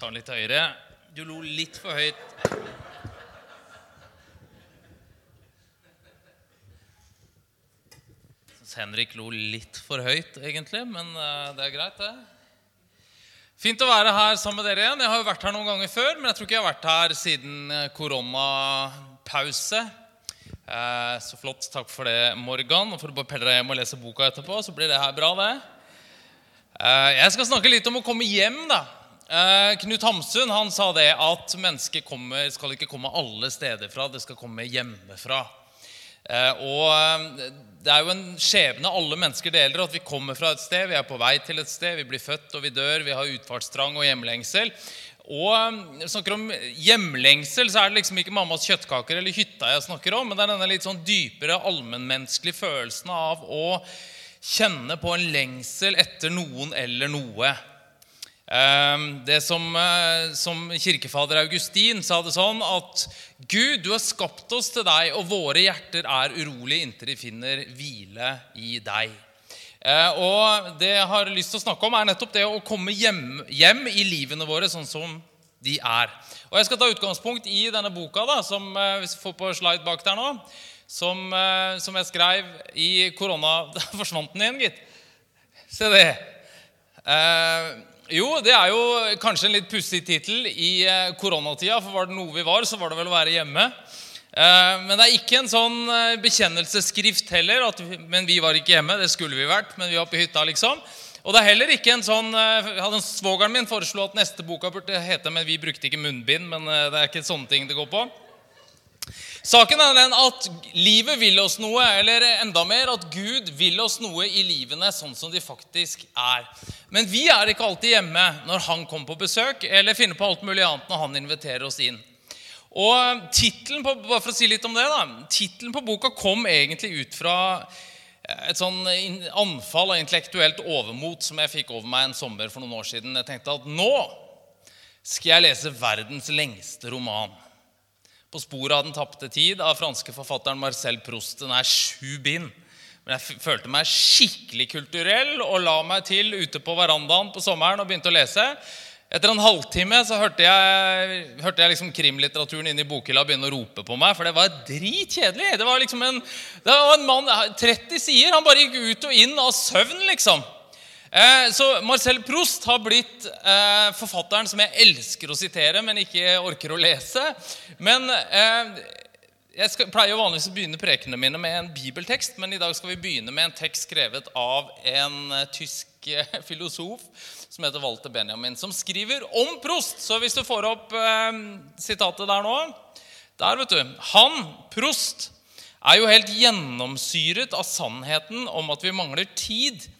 Ta den litt høyere. Du lo litt for høyt. Henrik lo litt for høyt, egentlig, men eh, det er greit, det. Fint å være her sammen med dere igjen. Jeg har jo vært her noen ganger før, men jeg tror ikke jeg har vært her siden eh, koronapause. Eh, Så flott. Takk for det, Morgan. Og for å pelle deg hjem og lese boka etterpå, så blir det her bra, det. Jeg skal snakke litt om å komme hjem. da. Eh, Knut Hamsun han sa det at mennesket kommer, skal ikke komme alle steder fra, det skal komme hjemmefra. Eh, Og eh, Det er jo en skjebne alle mennesker deler, at vi kommer fra et sted, vi er på vei til et sted, vi blir født og vi dør, vi har utfartstrang og hjemlengsel. Og når jeg snakker om hjemlengsel, så er det liksom ikke mammas kjøttkaker eller hytta jeg snakker om, men det er denne litt sånn dypere allmennmenneskelige følelsen av å kjenne på en lengsel etter noen eller noe. Eh, Det som, eh, som kirkefader Augustin sa det sånn at Gud, du har skapt oss til deg, og våre hjerter er urolige inntil de finner hvile i deg. Eh, Og det jeg har lyst til å snakke om, er nettopp det å komme hjem, hjem i livene våre sånn som de er. Og Jeg skal ta utgangspunkt i denne boka, da, som eh, hvis vi får på slide bak der nå, som, som jeg skrev i korona Der forsvant den igjen, gitt. Se det. Eh, jo, det er jo kanskje en litt pussig tittel i eh, koronatida, for var det noe vi var, så var det vel å være hjemme. Eh, men det er ikke en sånn eh, bekjennelsesskrift heller. At men vi var ikke hjemme. Det skulle vi vært, men vi var på hytta, liksom. Og det er heller ikke en sånn hadde Svogeren min foreslo at neste boka burde hete Men vi brukte ikke munnbind, men det er ikke sånne ting det går på. Saken er den at livet vil oss noe, eller enda mer at Gud vil oss noe i livene sånn som de faktisk er. Men vi er ikke alltid hjemme når han kommer på besøk, eller finner på alt mulig annet når han inviterer oss inn. Og tittelen på, bare for å si litt om det da, titlen på boka kom egentlig ut fra et sånn anfall av intellektuelt overmot som jeg fikk over meg en sommer for noen år siden. Jeg tenkte at nå skal jeg lese verdens lengste roman. På sporet av den tapte tid av franske forfatteren Marcel Proust. Den er sju bind. Men jeg følte meg skikkelig kulturell og la meg til ute på verandaen på sommeren og begynte å lese. Etter en halvtime så hørte jeg, hørte jeg liksom krimlitteraturen inne i bokhylla begynne å rope på meg, for det var dritkjedelig. Det var liksom en, det var en mann 30 sider. Han bare gikk ut og inn av søvn, liksom. Eh, Så Marcel Proust har blitt eh, forfatteren som jeg elsker å sitere, men ikke orker å lese. Men eh, jeg pleier jo vanligvis å begynne prekenene mine med en bibeltekst, men i dag skal vi begynne med en tekst skrevet av en tysk filosof som heter Walter Benjamin, som skriver om Proust. Så hvis du får opp sitatet der nå Der, vet du. Han, Proust, er jo helt gjennomsyret av sannheten om at vi mangler tid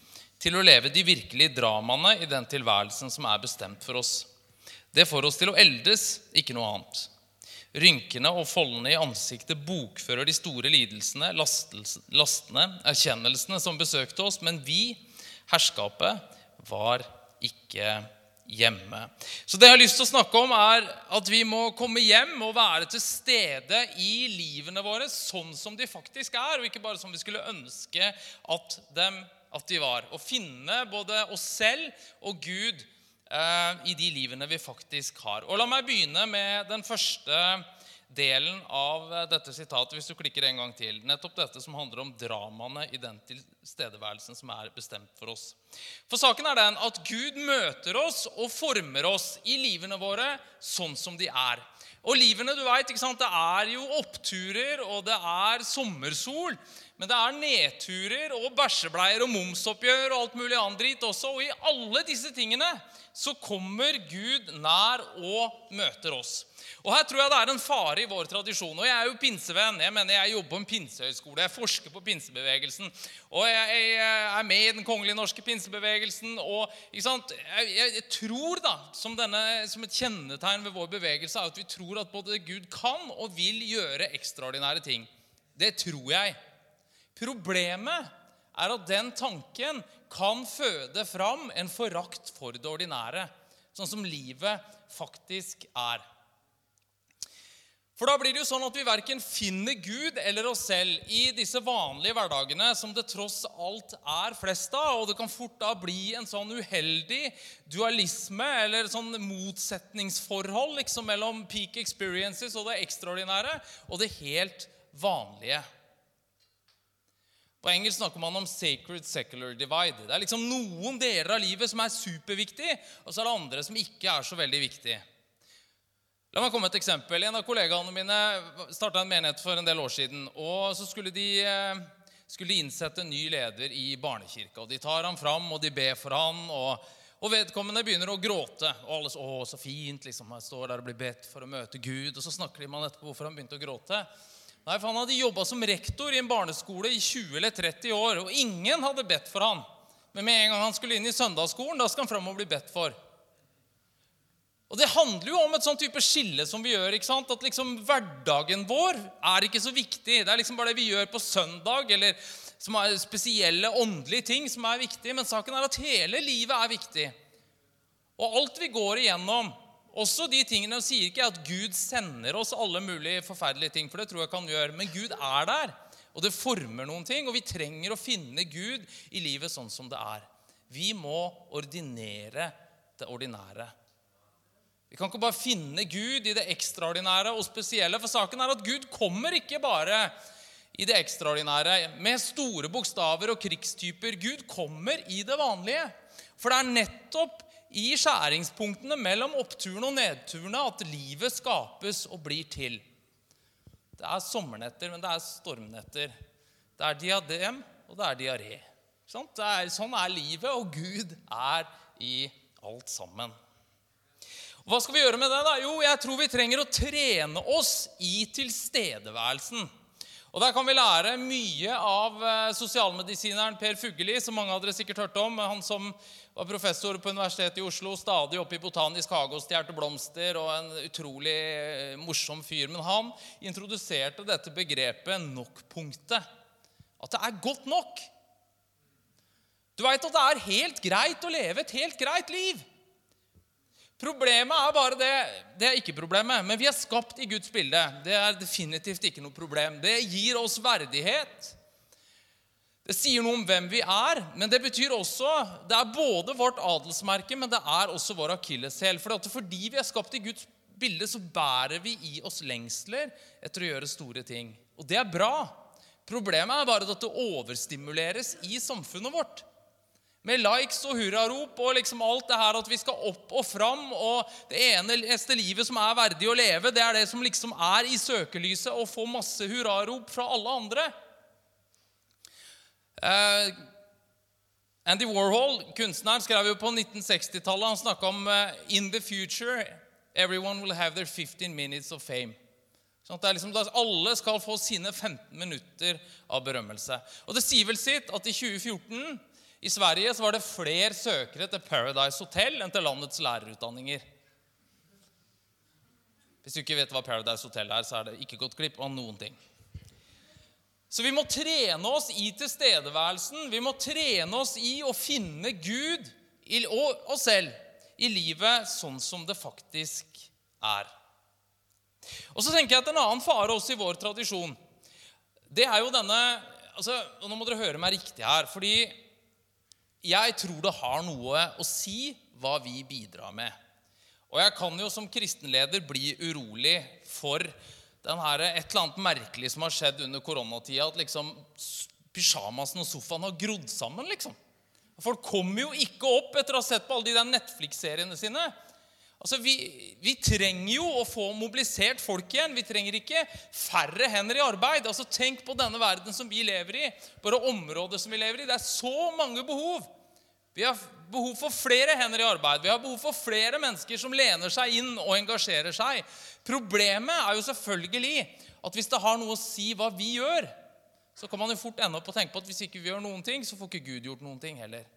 til å leve de virkelige dramaene i den tilværelsen som er bestemt for oss. Det får oss til å eldes, ikke noe annet. Rynkene og foldene i ansiktet bokfører de store lidelsene, lastene, erkjennelsene som besøkte oss, men vi, herskapet, var ikke hjemme. Så det jeg har lyst til å snakke om, er at vi må komme hjem og være til stede i livene våre sånn som de faktisk er, og ikke bare som vi skulle ønske at, dem, at de var. Å finne både oss selv og Gud eh, i de livene vi faktisk har. Og La meg begynne med den første delen av eh, dette sitatet, hvis du klikker en gang til. Nettopp dette som handler om dramaene i den tilstedeværelsen som er bestemt for oss. For saken er den at Gud møter oss og former oss i livene våre sånn som de er. Og livene, du sant, det er jo oppturer, og det er sommersol. Men det er nedturer og bæsjebleier og momsoppgjør og alt mulig annet dritt også. Og i alle disse tingene så kommer Gud nær og møter oss. Og her tror jeg det er en fare i vår tradisjon. Og jeg er jo pinsevenn. Jeg mener jeg jobber på en pinsehøyskole. Jeg forsker på pinsebevegelsen. Og jeg, jeg er med i Den kongelige norske pinsebevegelsen. Og jeg tror, da, som, denne, som et kjennetegn ved vår bevegelse, er at vi tror at både Gud kan og vil gjøre ekstraordinære ting. Det tror jeg. Problemet er at den tanken kan føde fram en forakt for det ordinære, sånn som livet faktisk er. For da blir det jo sånn at vi verken finner Gud eller oss selv i disse vanlige hverdagene som det tross alt er flest av, og det kan fort da bli en sånn uheldig dualisme eller sånn motsetningsforhold liksom mellom peak experiences og det ekstraordinære og det helt vanlige. På engelsk snakker man om sacred secular divide. Det er liksom noen deler av livet som er superviktig, og så er det andre som ikke er så veldig viktige. La meg komme et eksempel. En av kollegaene mine starta en menighet for en del år siden. og Så skulle de, eh, skulle de innsette en ny leder i barnekirka. og De tar ham fram, og de ber for han, og, og vedkommende begynner å gråte. Og alle så, å, så fint, liksom, han står der og blir bedt for å møte Gud. Og så snakker de med han etterpå hvorfor han begynte å gråte. Nei, for Han hadde jobba som rektor i en barneskole i 20 eller 30 år, og ingen hadde bedt for han. Men med en gang han skulle inn i søndagsskolen, da skal han fram og bli bedt for. Og Det handler jo om et sånn type skille som vi gjør. ikke sant? At liksom hverdagen vår er ikke så viktig. Det er liksom bare det vi gjør på søndag, eller som er spesielle åndelige ting, som er viktig. Men saken er at hele livet er viktig. Og alt vi går igjennom, også de tingene sier ikke at Gud sender oss alle mulige forferdelige ting, for det tror jeg kan gjøre. Men Gud er der, og det former noen ting. Og vi trenger å finne Gud i livet sånn som det er. Vi må ordinere det ordinære. Vi kan ikke bare finne Gud i det ekstraordinære og spesielle. For saken er at Gud kommer ikke bare i det ekstraordinære med store bokstaver og krigstyper. Gud kommer i det vanlige. For det er nettopp i skjæringspunktene mellom oppturene og nedturene at livet skapes og blir til. Det er sommernetter, men det er stormnetter. Det er diadem, og det er diaré. sånn er livet, og Gud er i alt sammen. Hva skal vi gjøre med det? da? Jo, jeg tror vi trenger å trene oss i tilstedeværelsen. Og Der kan vi lære mye av eh, sosialmedisineren Per Fugelli, som mange av dere sikkert hørte om. Han som var professor på Universitetet i Oslo, stadig oppe i Botanisk hage og stjal blomster, og en utrolig eh, morsom fyr. Men han introduserte dette begrepet 'nok-punktet'. At det er godt nok. Du veit at det er helt greit å leve et helt greit liv. Problemet er bare det Det er ikke problemet, men vi er skapt i Guds bilde. Det er definitivt ikke noe problem. Det gir oss verdighet. Det sier noe om hvem vi er, men det betyr også Det er både vårt adelsmerke, men det er også vår akilleshæl. For fordi vi er skapt i Guds bilde, så bærer vi i oss lengsler etter å gjøre store ting. Og det er bra. Problemet er bare at det overstimuleres i samfunnet vårt. Med likes og hurrarop og liksom alt det her at vi skal opp og fram. Og det eneste livet som er verdig å leve, det er det som liksom er i søkelyset og får masse hurrarop fra alle andre. Uh, Andy Warhol, kunstneren, skrev jo på 1960-tallet Han snakka om uh, 'In the future, everyone will have their 15 minutes of fame'. Sånn at liksom, Alle skal få sine 15 minutter av berømmelse. Og det sier vel sitt at i 2014 i Sverige så var det flere søkere til Paradise Hotel enn til landets lærerutdanninger. Hvis du ikke vet hva Paradise Hotel er, så er det ikke gått glipp av noen ting. Så vi må trene oss i tilstedeværelsen. Vi må trene oss i å finne Gud og oss selv i livet sånn som det faktisk er. Og så tenker jeg at En annen fare også i vår tradisjon, det er jo denne altså, Nå må dere høre meg riktig her. fordi jeg tror det har noe å si hva vi bidrar med. Og jeg kan jo som kristenleder bli urolig for her, et eller annet merkelig som har skjedd under koronatida. At liksom pysjamasen og sofaen har grodd sammen. liksom. Folk kommer jo ikke opp etter å ha sett på alle de der Netflix-seriene sine. Altså, vi, vi, trenger jo å få mobilisert folk igjen. Vi trenger ikke færre hender i arbeid. Altså, Tenk på denne verden som vi lever i, bare området som vi lever i. Det er så mange behov. Vi har behov for flere hender i arbeid. Vi har behov for flere mennesker som lener seg inn og engasjerer seg. Problemet er jo selvfølgelig at hvis det har noe å si hva vi gjør, så kan man jo fort ende opp og tenke på at hvis ikke vi gjør noen ting, så får ikke Gud gjort noen ting heller.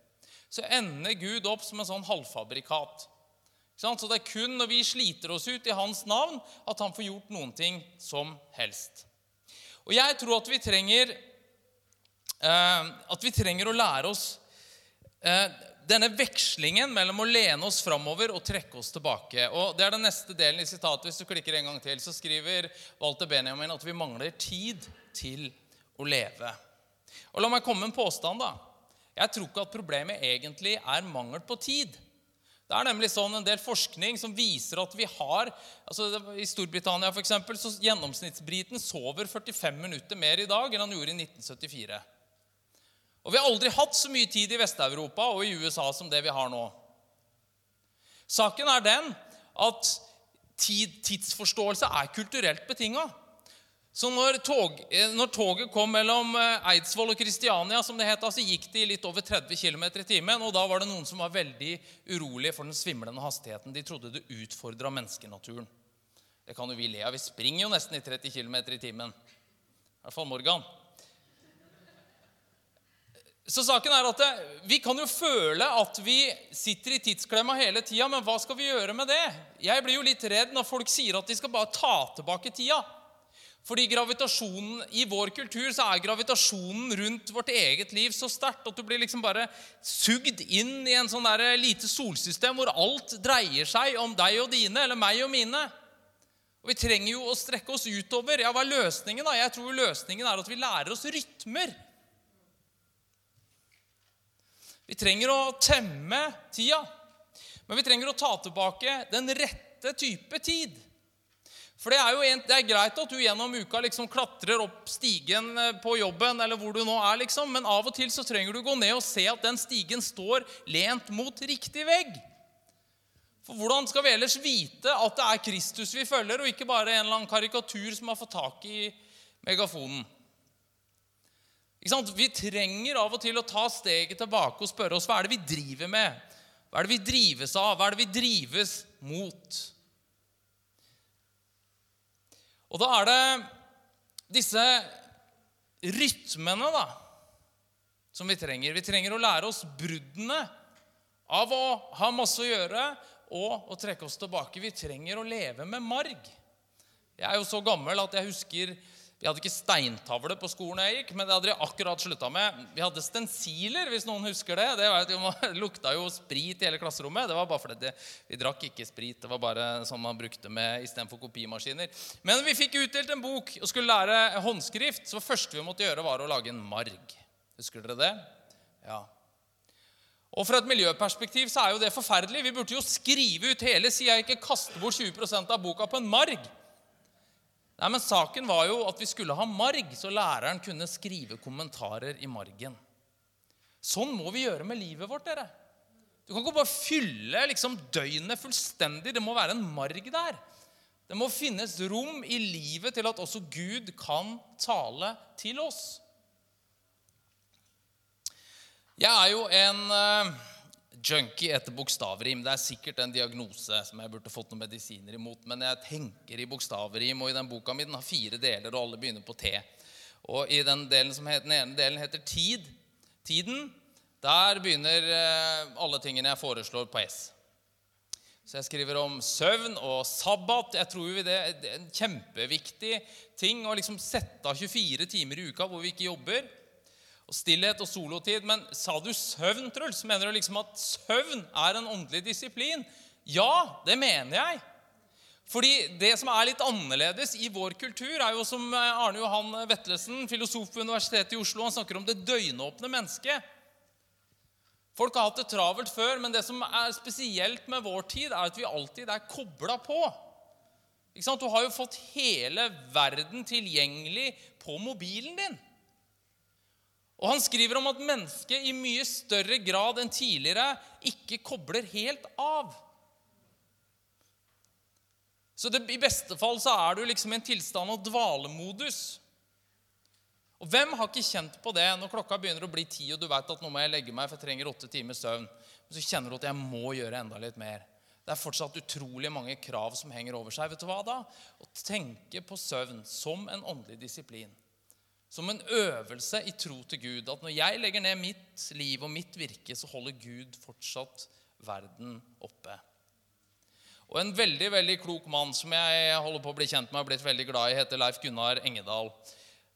Så ender Gud opp som en sånn halvfabrikat. Så det er kun når vi sliter oss ut i hans navn, at han får gjort noen ting som helst. Og jeg tror at vi trenger, eh, at vi trenger å lære oss eh, denne vekslingen mellom å lene oss framover og trekke oss tilbake. Og Det er den neste delen i sitatet. Hvis du klikker en gang til, så skriver Walter Benjamin at vi mangler tid til å leve. Og La meg komme med en påstand. da. Jeg tror ikke at problemet egentlig er mangel på tid. Det er nemlig sånn en del forskning som viser at vi har altså I Storbritannia for eksempel, så gjennomsnittsbriten sover 45 minutter mer i dag enn han gjorde i 1974. Og vi har aldri hatt så mye tid i Vest-Europa og i USA som det vi har nå. Saken er den at tid, tidsforståelse er kulturelt betinga. Så når, tog, når, toget kom mellom eh, Eidsvoll og Kristiania, som det het, så gikk de litt over 30 km i timen. Og da var det noen som var veldig urolige for den svimlende hastigheten. De trodde det utfordra menneskenaturen. Det kan jo vi le av. Vi springer jo nesten i 30 km i timen. I hvert fall Morgan. Så saken er at det, Vi kan jo føle at vi sitter i tidsklemma hele tida, men hva skal vi gjøre med det? Jeg blir jo litt redd når folk sier at de skal bare ta tilbake tida. Fordi gravitasjonen, I vår kultur så er gravitasjonen rundt vårt eget liv så sterkt at du blir liksom bare sugd inn i en sånn der lite solsystem hvor alt dreier seg om deg og dine, eller meg og mine. Og Vi trenger jo å strekke oss utover. Ja, Hva er løsningen? da? Jeg tror løsningen er at vi lærer oss rytmer. Vi trenger å temme tida, men vi trenger å ta tilbake den rette type tid. For det er jo en, det er greit at du gjennom uka liksom klatrer opp stigen eh, på jobben, eller hvor du nå er, liksom, men av og til så trenger du gå ned og se at den stigen står lent mot riktig vegg. For hvordan skal vi ellers vite at det er Kristus vi følger, og ikke bare en eller annen karikatur som har fått tak i megafonen? Vi trenger av og til å ta steget tilbake og spørre oss hva er det vi driver med. Hva er det vi drives av? Hva er det vi drives mot? Og da er det disse rytmene da, som vi trenger. Vi trenger å lære oss bruddene av å ha masse å gjøre og å trekke oss tilbake. Vi trenger å leve med marg. Jeg er jo så gammel at jeg husker vi hadde ikke steintavle på skolen jeg gikk, men det hadde de akkurat slutta med. Vi hadde stensiler, hvis noen husker det. Det lukta jo sprit i hele klasserommet. Det var bare fordi det, vi drakk ikke sprit. Det var bare sånn man brukte med istedenfor kopimaskiner. Men vi fikk utdelt en bok og skulle lære håndskrift. Så det første vi måtte gjøre, var å lage en marg. Husker dere det? Ja. Og Fra et miljøperspektiv så er jo det forferdelig. Vi burde jo skrive ut hele sida, ikke kaste bort 20% av boka på en marg. Nei, men Saken var jo at vi skulle ha marg, så læreren kunne skrive kommentarer i margen. Sånn må vi gjøre med livet vårt. dere. Du kan ikke bare fylle liksom, døgnet fullstendig. Det må være en marg der. Det må finnes rom i livet til at også Gud kan tale til oss. Jeg er jo en uh, junkie etter bokstavrim. Det er sikkert en diagnose som jeg burde fått noen medisiner imot. Men jeg tenker i bokstavrim, og i den boka mi den har fire deler, og alle begynner på T. Og i den, delen som heter, den ene delen heter tid. Tiden. Der begynner eh, alle tingene jeg foreslår, på S. Så jeg skriver om søvn og sabbat. Jeg tror det er en kjempeviktig ting å liksom sette av 24 timer i uka hvor vi ikke jobber stillhet og solotid. Men sa du søvn, Truls? Mener du liksom at søvn er en åndelig disiplin? Ja, det mener jeg. Fordi Det som er litt annerledes i vår kultur, er jo som Arne Johan Vetlesen, filosof på Universitetet i Oslo, han snakker om det døgnåpne mennesket. Folk har hatt det travelt før, men det som er spesielt med vår tid, er at vi alltid er kobla på. Du har jo fått hele verden tilgjengelig på mobilen din. Og Han skriver om at mennesket i mye større grad enn tidligere ikke kobler helt av. Så det, i beste fall så er du liksom i en tilstand av dvalemodus. Og Hvem har ikke kjent på det når klokka begynner å bli ti, og du vet at nå må jeg legge meg, for jeg trenger åtte timers søvn, men så kjenner du at jeg må gjøre enda litt mer. Det er fortsatt utrolig mange krav som henger over seg. Vet du hva da? Å tenke på søvn som en åndelig disiplin som en øvelse i tro til Gud. At når jeg legger ned mitt liv og mitt virke, så holder Gud fortsatt verden oppe. Og En veldig veldig klok mann som jeg holder på å bli kjent med har blitt veldig glad i, heter Leif Gunnar Engedal.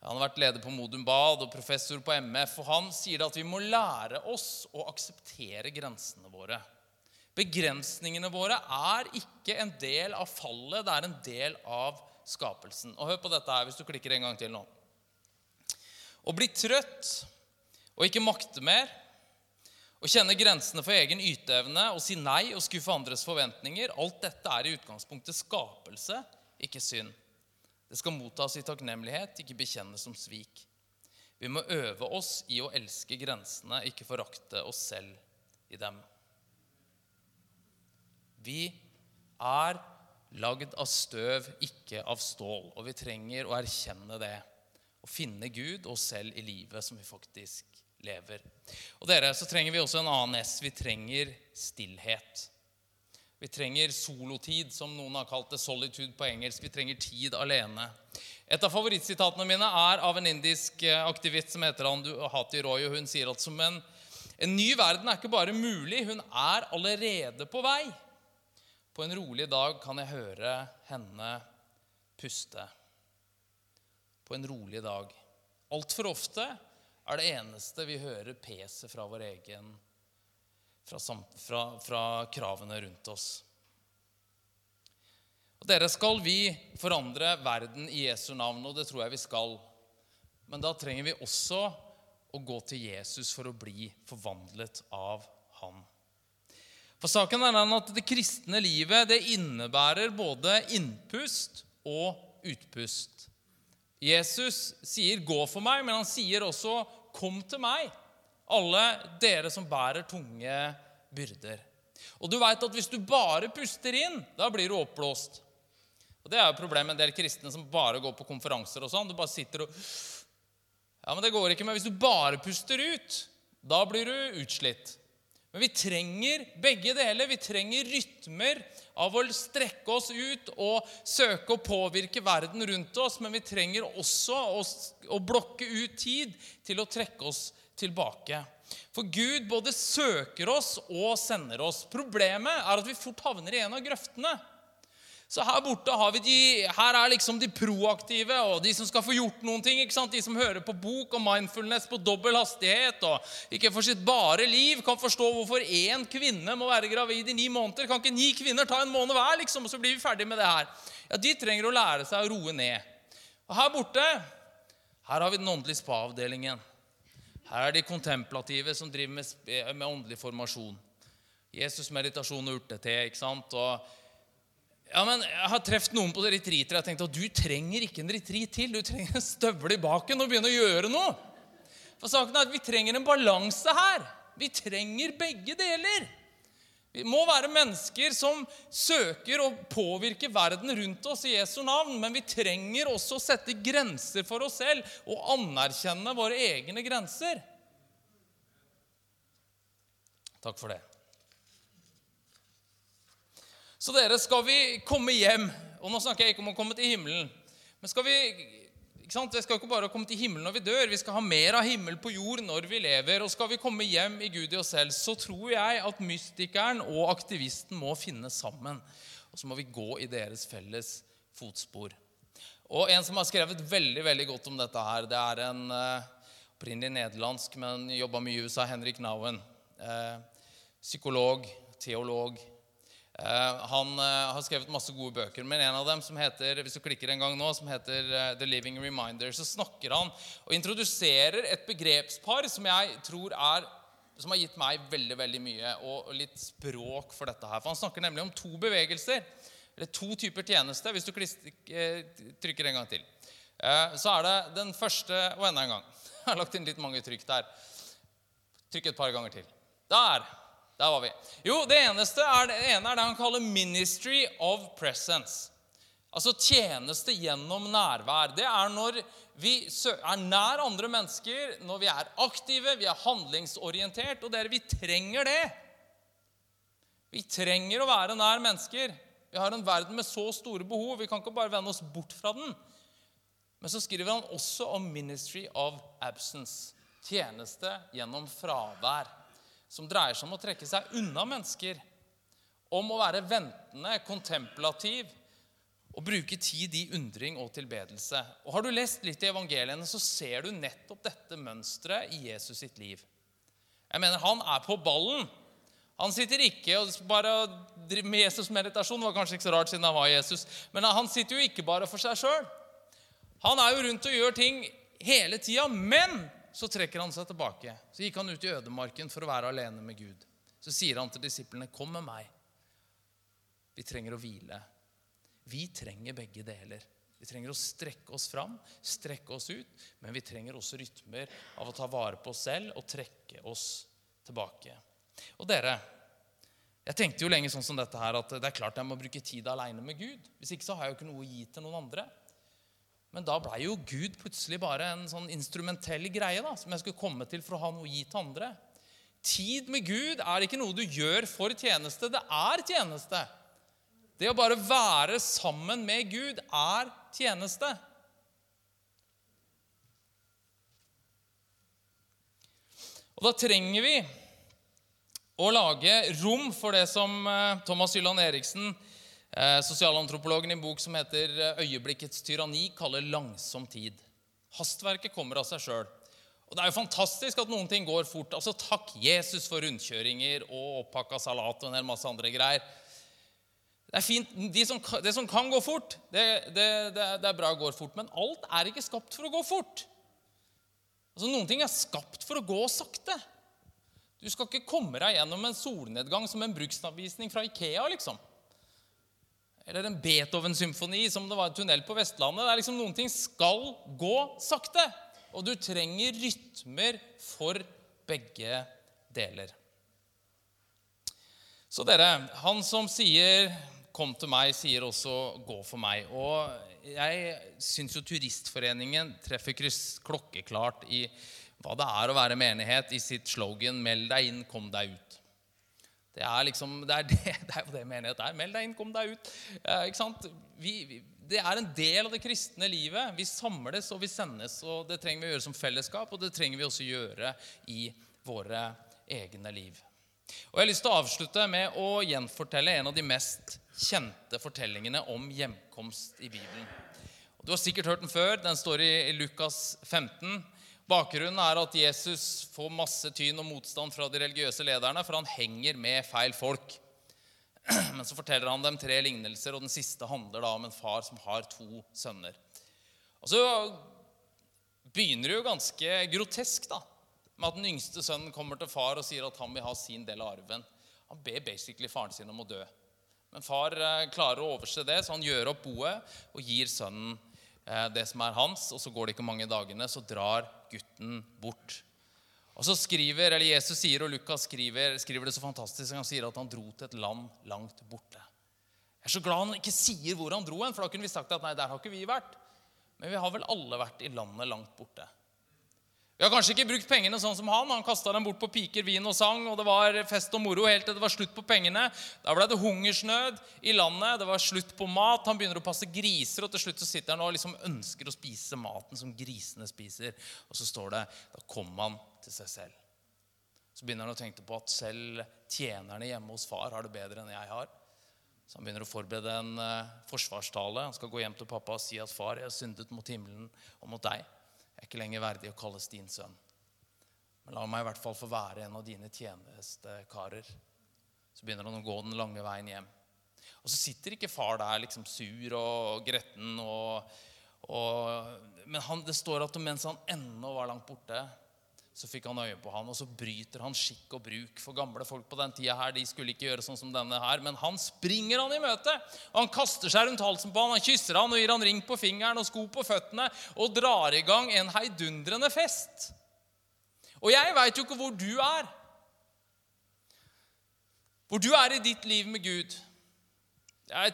Han har vært leder på Modum Bad og professor på MF. og Han sier at vi må lære oss å akseptere grensene våre. Begrensningene våre er ikke en del av fallet, det er en del av skapelsen. Og Hør på dette her hvis du klikker en gang til nå. Å bli trøtt og ikke makte mer, å kjenne grensene for egen yteevne og si nei og skuffe andres forventninger, alt dette er i utgangspunktet skapelse, ikke synd. Det skal mottas i takknemlighet, ikke bekjennes som svik. Vi må øve oss i å elske grensene, ikke forakte oss selv i dem. Vi er lagd av støv, ikke av stål, og vi trenger å erkjenne det. Og finne Gud og oss selv i livet som vi faktisk lever. Og dere, så trenger vi også en annen S. Vi trenger stillhet. Vi trenger solotid, som noen har kalt det. Solitude på engelsk. Vi trenger tid alene. Et av favorittsitatene mine er av en indisk eh, aktivist som heter Hati Roy. og Hun sier at som en, en ny verden er ikke bare mulig, hun er allerede på vei. På en rolig dag kan jeg høre henne puste. På en rolig dag. Altfor ofte er det eneste vi hører peset fra vår egen fra, fra, fra kravene rundt oss. Og Dere, skal vi forandre verden i Jesu navn, og det tror jeg vi skal. Men da trenger vi også å gå til Jesus for å bli forvandlet av Han. For saken er den at Det kristne livet det innebærer både innpust og utpust. Jesus sier 'gå for meg', men han sier også 'kom til meg' alle dere som bærer tunge byrder. Og du vet at Hvis du bare puster inn, da blir du oppblåst. Og Det er jo problemet med en del kristne som bare går på konferanser. og sånn. Du bare sitter og Ja, men det går ikke. Men hvis du bare puster ut, da blir du utslitt. Men vi trenger begge deler. Vi trenger rytmer av å strekke oss ut og søke å påvirke verden rundt oss. Men vi trenger også å, blokke ut tid til å trekke oss tilbake. For Gud både søker oss og sender oss. Problemet er at vi fort havner i en av grøftene. Så her borte har vi de, her er liksom de proaktive og de som skal få gjort noen ting. ikke sant? De som hører på bok og mindfulness på dobbel hastighet og ikke for sitt bare liv kan forstå hvorfor én kvinne må være gravid i ni måneder. Kan ikke ni kvinner ta en måned hver, liksom, og så blir vi ferdig med det her? Ja, De trenger å lære seg å roe ned. Og her borte her har vi den åndelige spa-avdelingen. Her er de kontemplative som driver med, med åndelig formasjon. Jesus, meditasjon og urtete. ikke sant? Og, ja, men Jeg har truffet noen på retreater og tenkt at du trenger ikke en retreat til. Du trenger en støvel i baken og begynne å gjøre noe. For saken er at Vi trenger en balanse her. Vi trenger begge deler. Vi må være mennesker som søker å påvirke verden rundt oss i Jesu navn, men vi trenger også å sette grenser for oss selv og anerkjenne våre egne grenser. Takk for det. Så dere, skal vi komme hjem Og nå snakker jeg ikke om å komme til himmelen. Men skal vi ikke sant? vi skal ikke bare komme til himmelen når vi dør, vi skal ha mer av himmel på jord når vi lever. Og skal vi komme hjem i Gud i oss selv, så tror jeg at mystikeren og aktivisten må finne sammen. Og så må vi gå i deres felles fotspor. Og en som har skrevet veldig veldig godt om dette her, det er en uh, opprinnelig nederlandsk, men jobba mye i USA, Henrik Nauen. Eh, psykolog, teolog, Eh, han eh, har skrevet masse gode bøker, men en av dem som heter hvis du klikker en gang nå, som heter eh, The Living Reminder, så snakker han og introduserer et begrepspar som jeg tror er som har gitt meg veldig veldig mye, og litt språk for dette. her. For Han snakker nemlig om to bevegelser, eller to typer tjeneste. Hvis du trykker en gang til. Så er det den første Og enda en gang. Jeg har lagt inn litt mange trykk der. Trykk et par ganger til. Der. Der var vi. Jo, det eneste er, det ene er det han kaller 'ministry of presence'. Altså tjeneste gjennom nærvær. Det er når vi er nær andre mennesker, når vi er aktive, vi er handlingsorientert. Og dere, vi trenger det. Vi trenger å være nær mennesker. Vi har en verden med så store behov. Vi kan ikke bare vende oss bort fra den. Men så skriver han også om 'ministry of absence'. Tjeneste gjennom fravær som dreier seg om å trekke seg unna mennesker, om å være ventende, kontemplativ, og bruke tid i undring og tilbedelse. Og Har du lest litt i evangeliene, så ser du nettopp dette mønsteret i Jesus sitt liv. Jeg mener, Han er på ballen. Han sitter ikke og bare driver med Jesus-meditasjon. Det var kanskje ikke så rart siden han var Jesus. Men han sitter jo ikke bare for seg sjøl. Han er jo rundt og gjør ting hele tida. Men så trekker han seg tilbake. Så gikk han ut i ødemarken for å være alene med Gud. Så sier han til disiplene, 'Kom med meg.' Vi trenger å hvile. Vi trenger begge deler. Vi trenger å strekke oss fram, strekke oss ut, men vi trenger også rytmer av å ta vare på oss selv og trekke oss tilbake. Og dere, jeg tenkte jo lenge sånn som dette her, at det er klart jeg må bruke tid aleine med Gud. Hvis ikke så har jeg jo ikke noe å gi til noen andre. Men da blei jo Gud plutselig bare en sånn instrumentell greie da, som jeg skulle komme til for å ha noe å gi til andre. Tid med Gud er ikke noe du gjør for tjeneste. Det er tjeneste. Det å bare være sammen med Gud er tjeneste. Og da trenger vi å lage rom for det som eh, Thomas Hylland Eriksen, eh, sosialantropologen i en bok som heter eh, 'Øyeblikkets tyranni', kaller 'langsom tid'. Hastverket kommer av seg sjøl. Og Det er jo fantastisk at noen ting går fort. Altså Takk Jesus for rundkjøringer og oppakka salat og en hel masse andre greier. Det er fint, De som, det som kan gå fort, det, det, det, er bra går fort. Men alt er ikke skapt for å gå fort. Altså Noen ting er skapt for å gå sakte. Du skal ikke komme deg gjennom en solnedgang som en bruksanvisning fra Ikea. liksom. Eller en Beethoven-symfoni som det var en tunnel på Vestlandet. Det er liksom Noen ting skal gå sakte. Og du trenger rytmer for begge deler. Så dere, han som sier 'kom til meg', sier også 'gå for meg'. Og jeg syns jo Turistforeningen treffer klokkeklart i hva det er å være menighet, i sitt slogan 'Meld deg inn, kom deg ut'. Det er liksom, det er, det, det er jo det menighet er. Meld deg inn, kom deg ut. Eh, ikke sant? Vi, vi, det er en del av det kristne livet. Vi samles og vi sendes. og Det trenger vi å gjøre som fellesskap, og det trenger vi også gjøre i våre egne liv. Og Jeg har lyst til å avslutte med å gjenfortelle en av de mest kjente fortellingene om hjemkomst i Bibelen. Du har sikkert hørt den før. Den står i Lukas 15. Bakgrunnen er at Jesus får masse tyn og motstand fra de religiøse lederne, for han henger med feil folk. Men så forteller han dem tre lignelser, og den siste handler da om en far som har to sønner. Og så begynner det jo ganske grotesk, da med at den yngste sønnen kommer til far og sier at han vil ha sin del av arven. Han ber basically faren sin om å dø. Men far eh, klarer å overse det, så han gjør opp boet og gir sønnen det som er hans. Og så går det ikke mange dagene, så drar gutten bort. Og så skriver, eller Jesus sier, og Lukas skriver, skriver det så fantastisk, han sier at han dro til et land langt borte. Jeg er så glad han ikke sier hvor han dro hen, for da kunne vi sagt at nei, der har ikke vi vært. Men vi har vel alle vært i landet langt borte. Vi har kanskje ikke brukt pengene sånn som han. Han kasta dem bort på piker, vin og sang, og det var fest og moro helt til det var slutt på pengene. Da ble det hungersnød i landet, det var slutt på mat. Han begynner å passe griser, og til slutt så sitter han og liksom ønsker å spise maten som grisene spiser. Og så står det da kom han til seg selv. Så begynner han å tenke på at selv tjenerne hjemme hos far har det bedre enn jeg har. Så han begynner å forberede en uh, forsvarstale. Han skal gå hjem til pappa og si at far, jeg har syndet mot himmelen og mot deg. Jeg er ikke lenger verdig å kalles din sønn. Men la meg i hvert fall få være en av dine tjenestekarer. Så begynner han å gå den lange veien hjem. Og så sitter ikke far der liksom sur og gretten. Og, og, men han, det står at mens han ennå var langt borte, så fikk han øye på han, og så bryter han skikk og bruk. For gamle folk på den tida her, de skulle ikke gjøre sånn som denne her. Men han springer han i møte. og Han kaster seg rundt halsen på han, han kysser han og gir han ring på fingeren og sko på føttene og drar i gang en heidundrende fest. Og jeg veit jo ikke hvor du er. Hvor du er i ditt liv med Gud. Jeg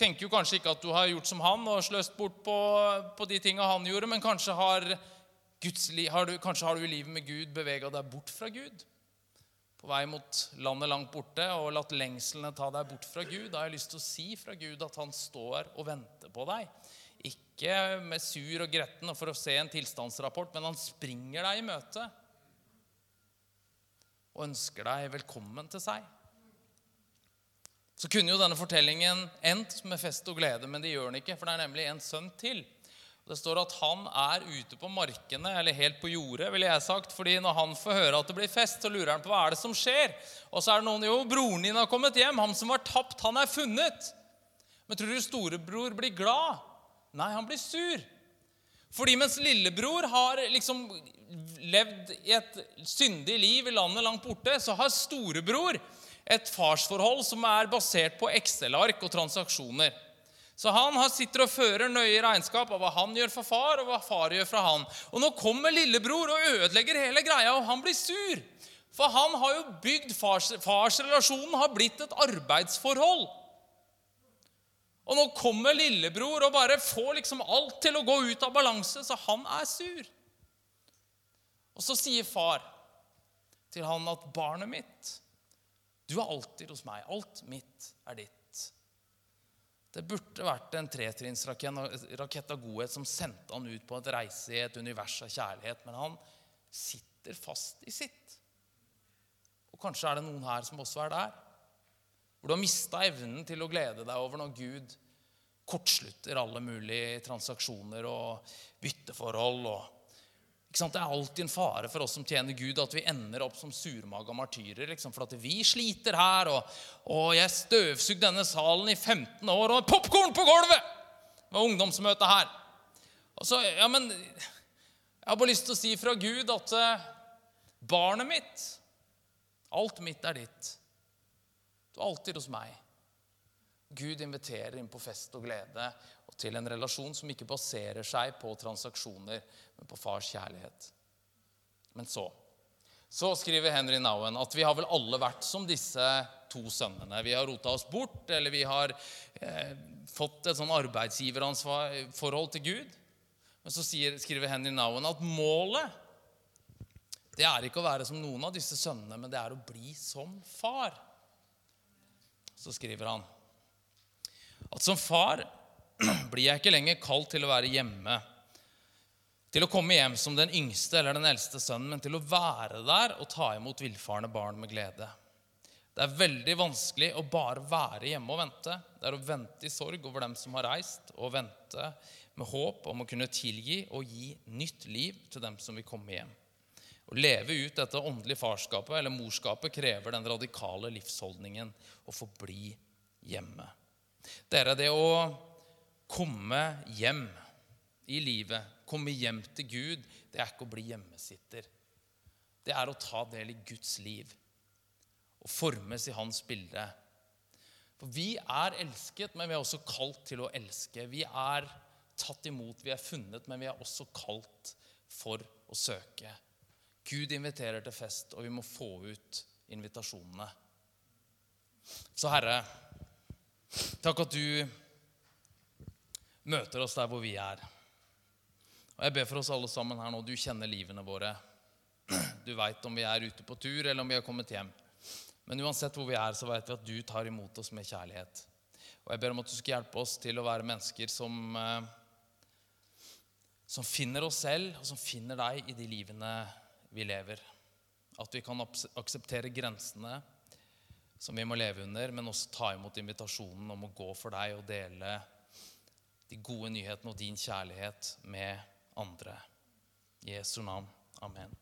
tenker jo kanskje ikke at du har gjort som han og sløst bort på, på de tinga han gjorde, men kanskje har har du, kanskje har du i livet med Gud bevega deg bort fra Gud. På vei mot landet langt borte og latt lengslene ta deg bort fra Gud. Da har jeg lyst til å si fra Gud at han står og venter på deg. Ikke med sur og gretten og for å se en tilstandsrapport, men han springer deg i møte og ønsker deg velkommen til seg. Så kunne jo denne fortellingen endt med fest og glede, men det gjør den ikke, for det er nemlig en sønn til. Det står at han er ute på markene, eller helt på jordet, ville jeg sagt. fordi når han får høre at det blir fest, så lurer han på hva er det som skjer. Og så er det noen Jo, broren din har kommet hjem. Han som var tapt, han er funnet. Men tror du storebror blir glad? Nei, han blir sur. Fordi mens lillebror har liksom levd i et syndig liv i landet langt borte, så har storebror et farsforhold som er basert på Excel-ark og transaksjoner. Så han sitter og fører nøye regnskap av hva han gjør for far, og hva far gjør fra han. Og nå kommer lillebror og ødelegger hele greia, og han blir sur. For han har jo bygd fars, Farsrelasjonen har blitt et arbeidsforhold. Og nå kommer lillebror og bare får liksom alt til å gå ut av balanse, så han er sur. Og så sier far til han at 'barnet mitt, du er alltid hos meg. Alt mitt er ditt'. Det burde vært en tretrinnsrakett av godhet som sendte han ut på et reise i et univers av kjærlighet, men han sitter fast i sitt. Og kanskje er det noen her som også er der. Hvor du har mista evnen til å glede deg over når Gud kortslutter alle mulige transaksjoner og bytteforhold. Og, det er alltid en fare for oss som tjener Gud, at vi ender opp som surmaga martyrer. Liksom, for at vi sliter her, og, og jeg støvsugde denne salen i 15 år, og popkorn på gulvet! Det var ungdomsmøte her. Og så, ja, men Jeg har bare lyst til å si fra Gud at uh, barnet mitt Alt mitt er ditt. Du er alltid hos meg. Gud inviterer inn på fest og glede og til en relasjon som ikke baserer seg på transaksjoner, men på fars kjærlighet. Men så så skriver Henry Nowen at vi har vel alle vært som disse to sønnene. Vi har rota oss bort, eller vi har eh, fått et sånn arbeidsgiveransvarforhold til Gud. Men så sier, skriver Henry Nowen at målet det er ikke å være som noen av disse sønnene, men det er å bli som far så skriver han at som far blir jeg ikke lenger kalt til å være hjemme, til å komme hjem som den yngste eller den eldste sønnen, men til å være der og ta imot villfarne barn med glede. Det er veldig vanskelig å bare være hjemme og vente. Det er å vente i sorg over dem som har reist, og vente med håp om å kunne tilgi og gi nytt liv til dem som vil komme hjem. Å leve ut dette åndelige farskapet eller morskapet krever den radikale livsholdningen å få bli hjemme. er det å komme hjem i livet, komme hjem til Gud, det er ikke å bli hjemmesitter. Det er å ta del i Guds liv og formes i hans bilde. For vi er elsket, men vi er også kalt til å elske. Vi er tatt imot, vi er funnet, men vi er også kalt for å søke. Gud inviterer til fest, og vi må få ut invitasjonene. Så Herre, takk at du møter oss der hvor vi er. Og Jeg ber for oss alle sammen her nå. Du kjenner livene våre. Du veit om vi er ute på tur, eller om vi har kommet hjem. Men uansett hvor vi er, så veit vi at du tar imot oss med kjærlighet. Og Jeg ber om at du skal hjelpe oss til å være mennesker som, eh, som finner oss selv, og som finner deg i de livene vi lever. At vi kan akseptere grensene som vi må leve under, men også ta imot invitasjonen om å gå for deg og dele de gode nyhetene og din kjærlighet med andre. I Jesu navn. Amen.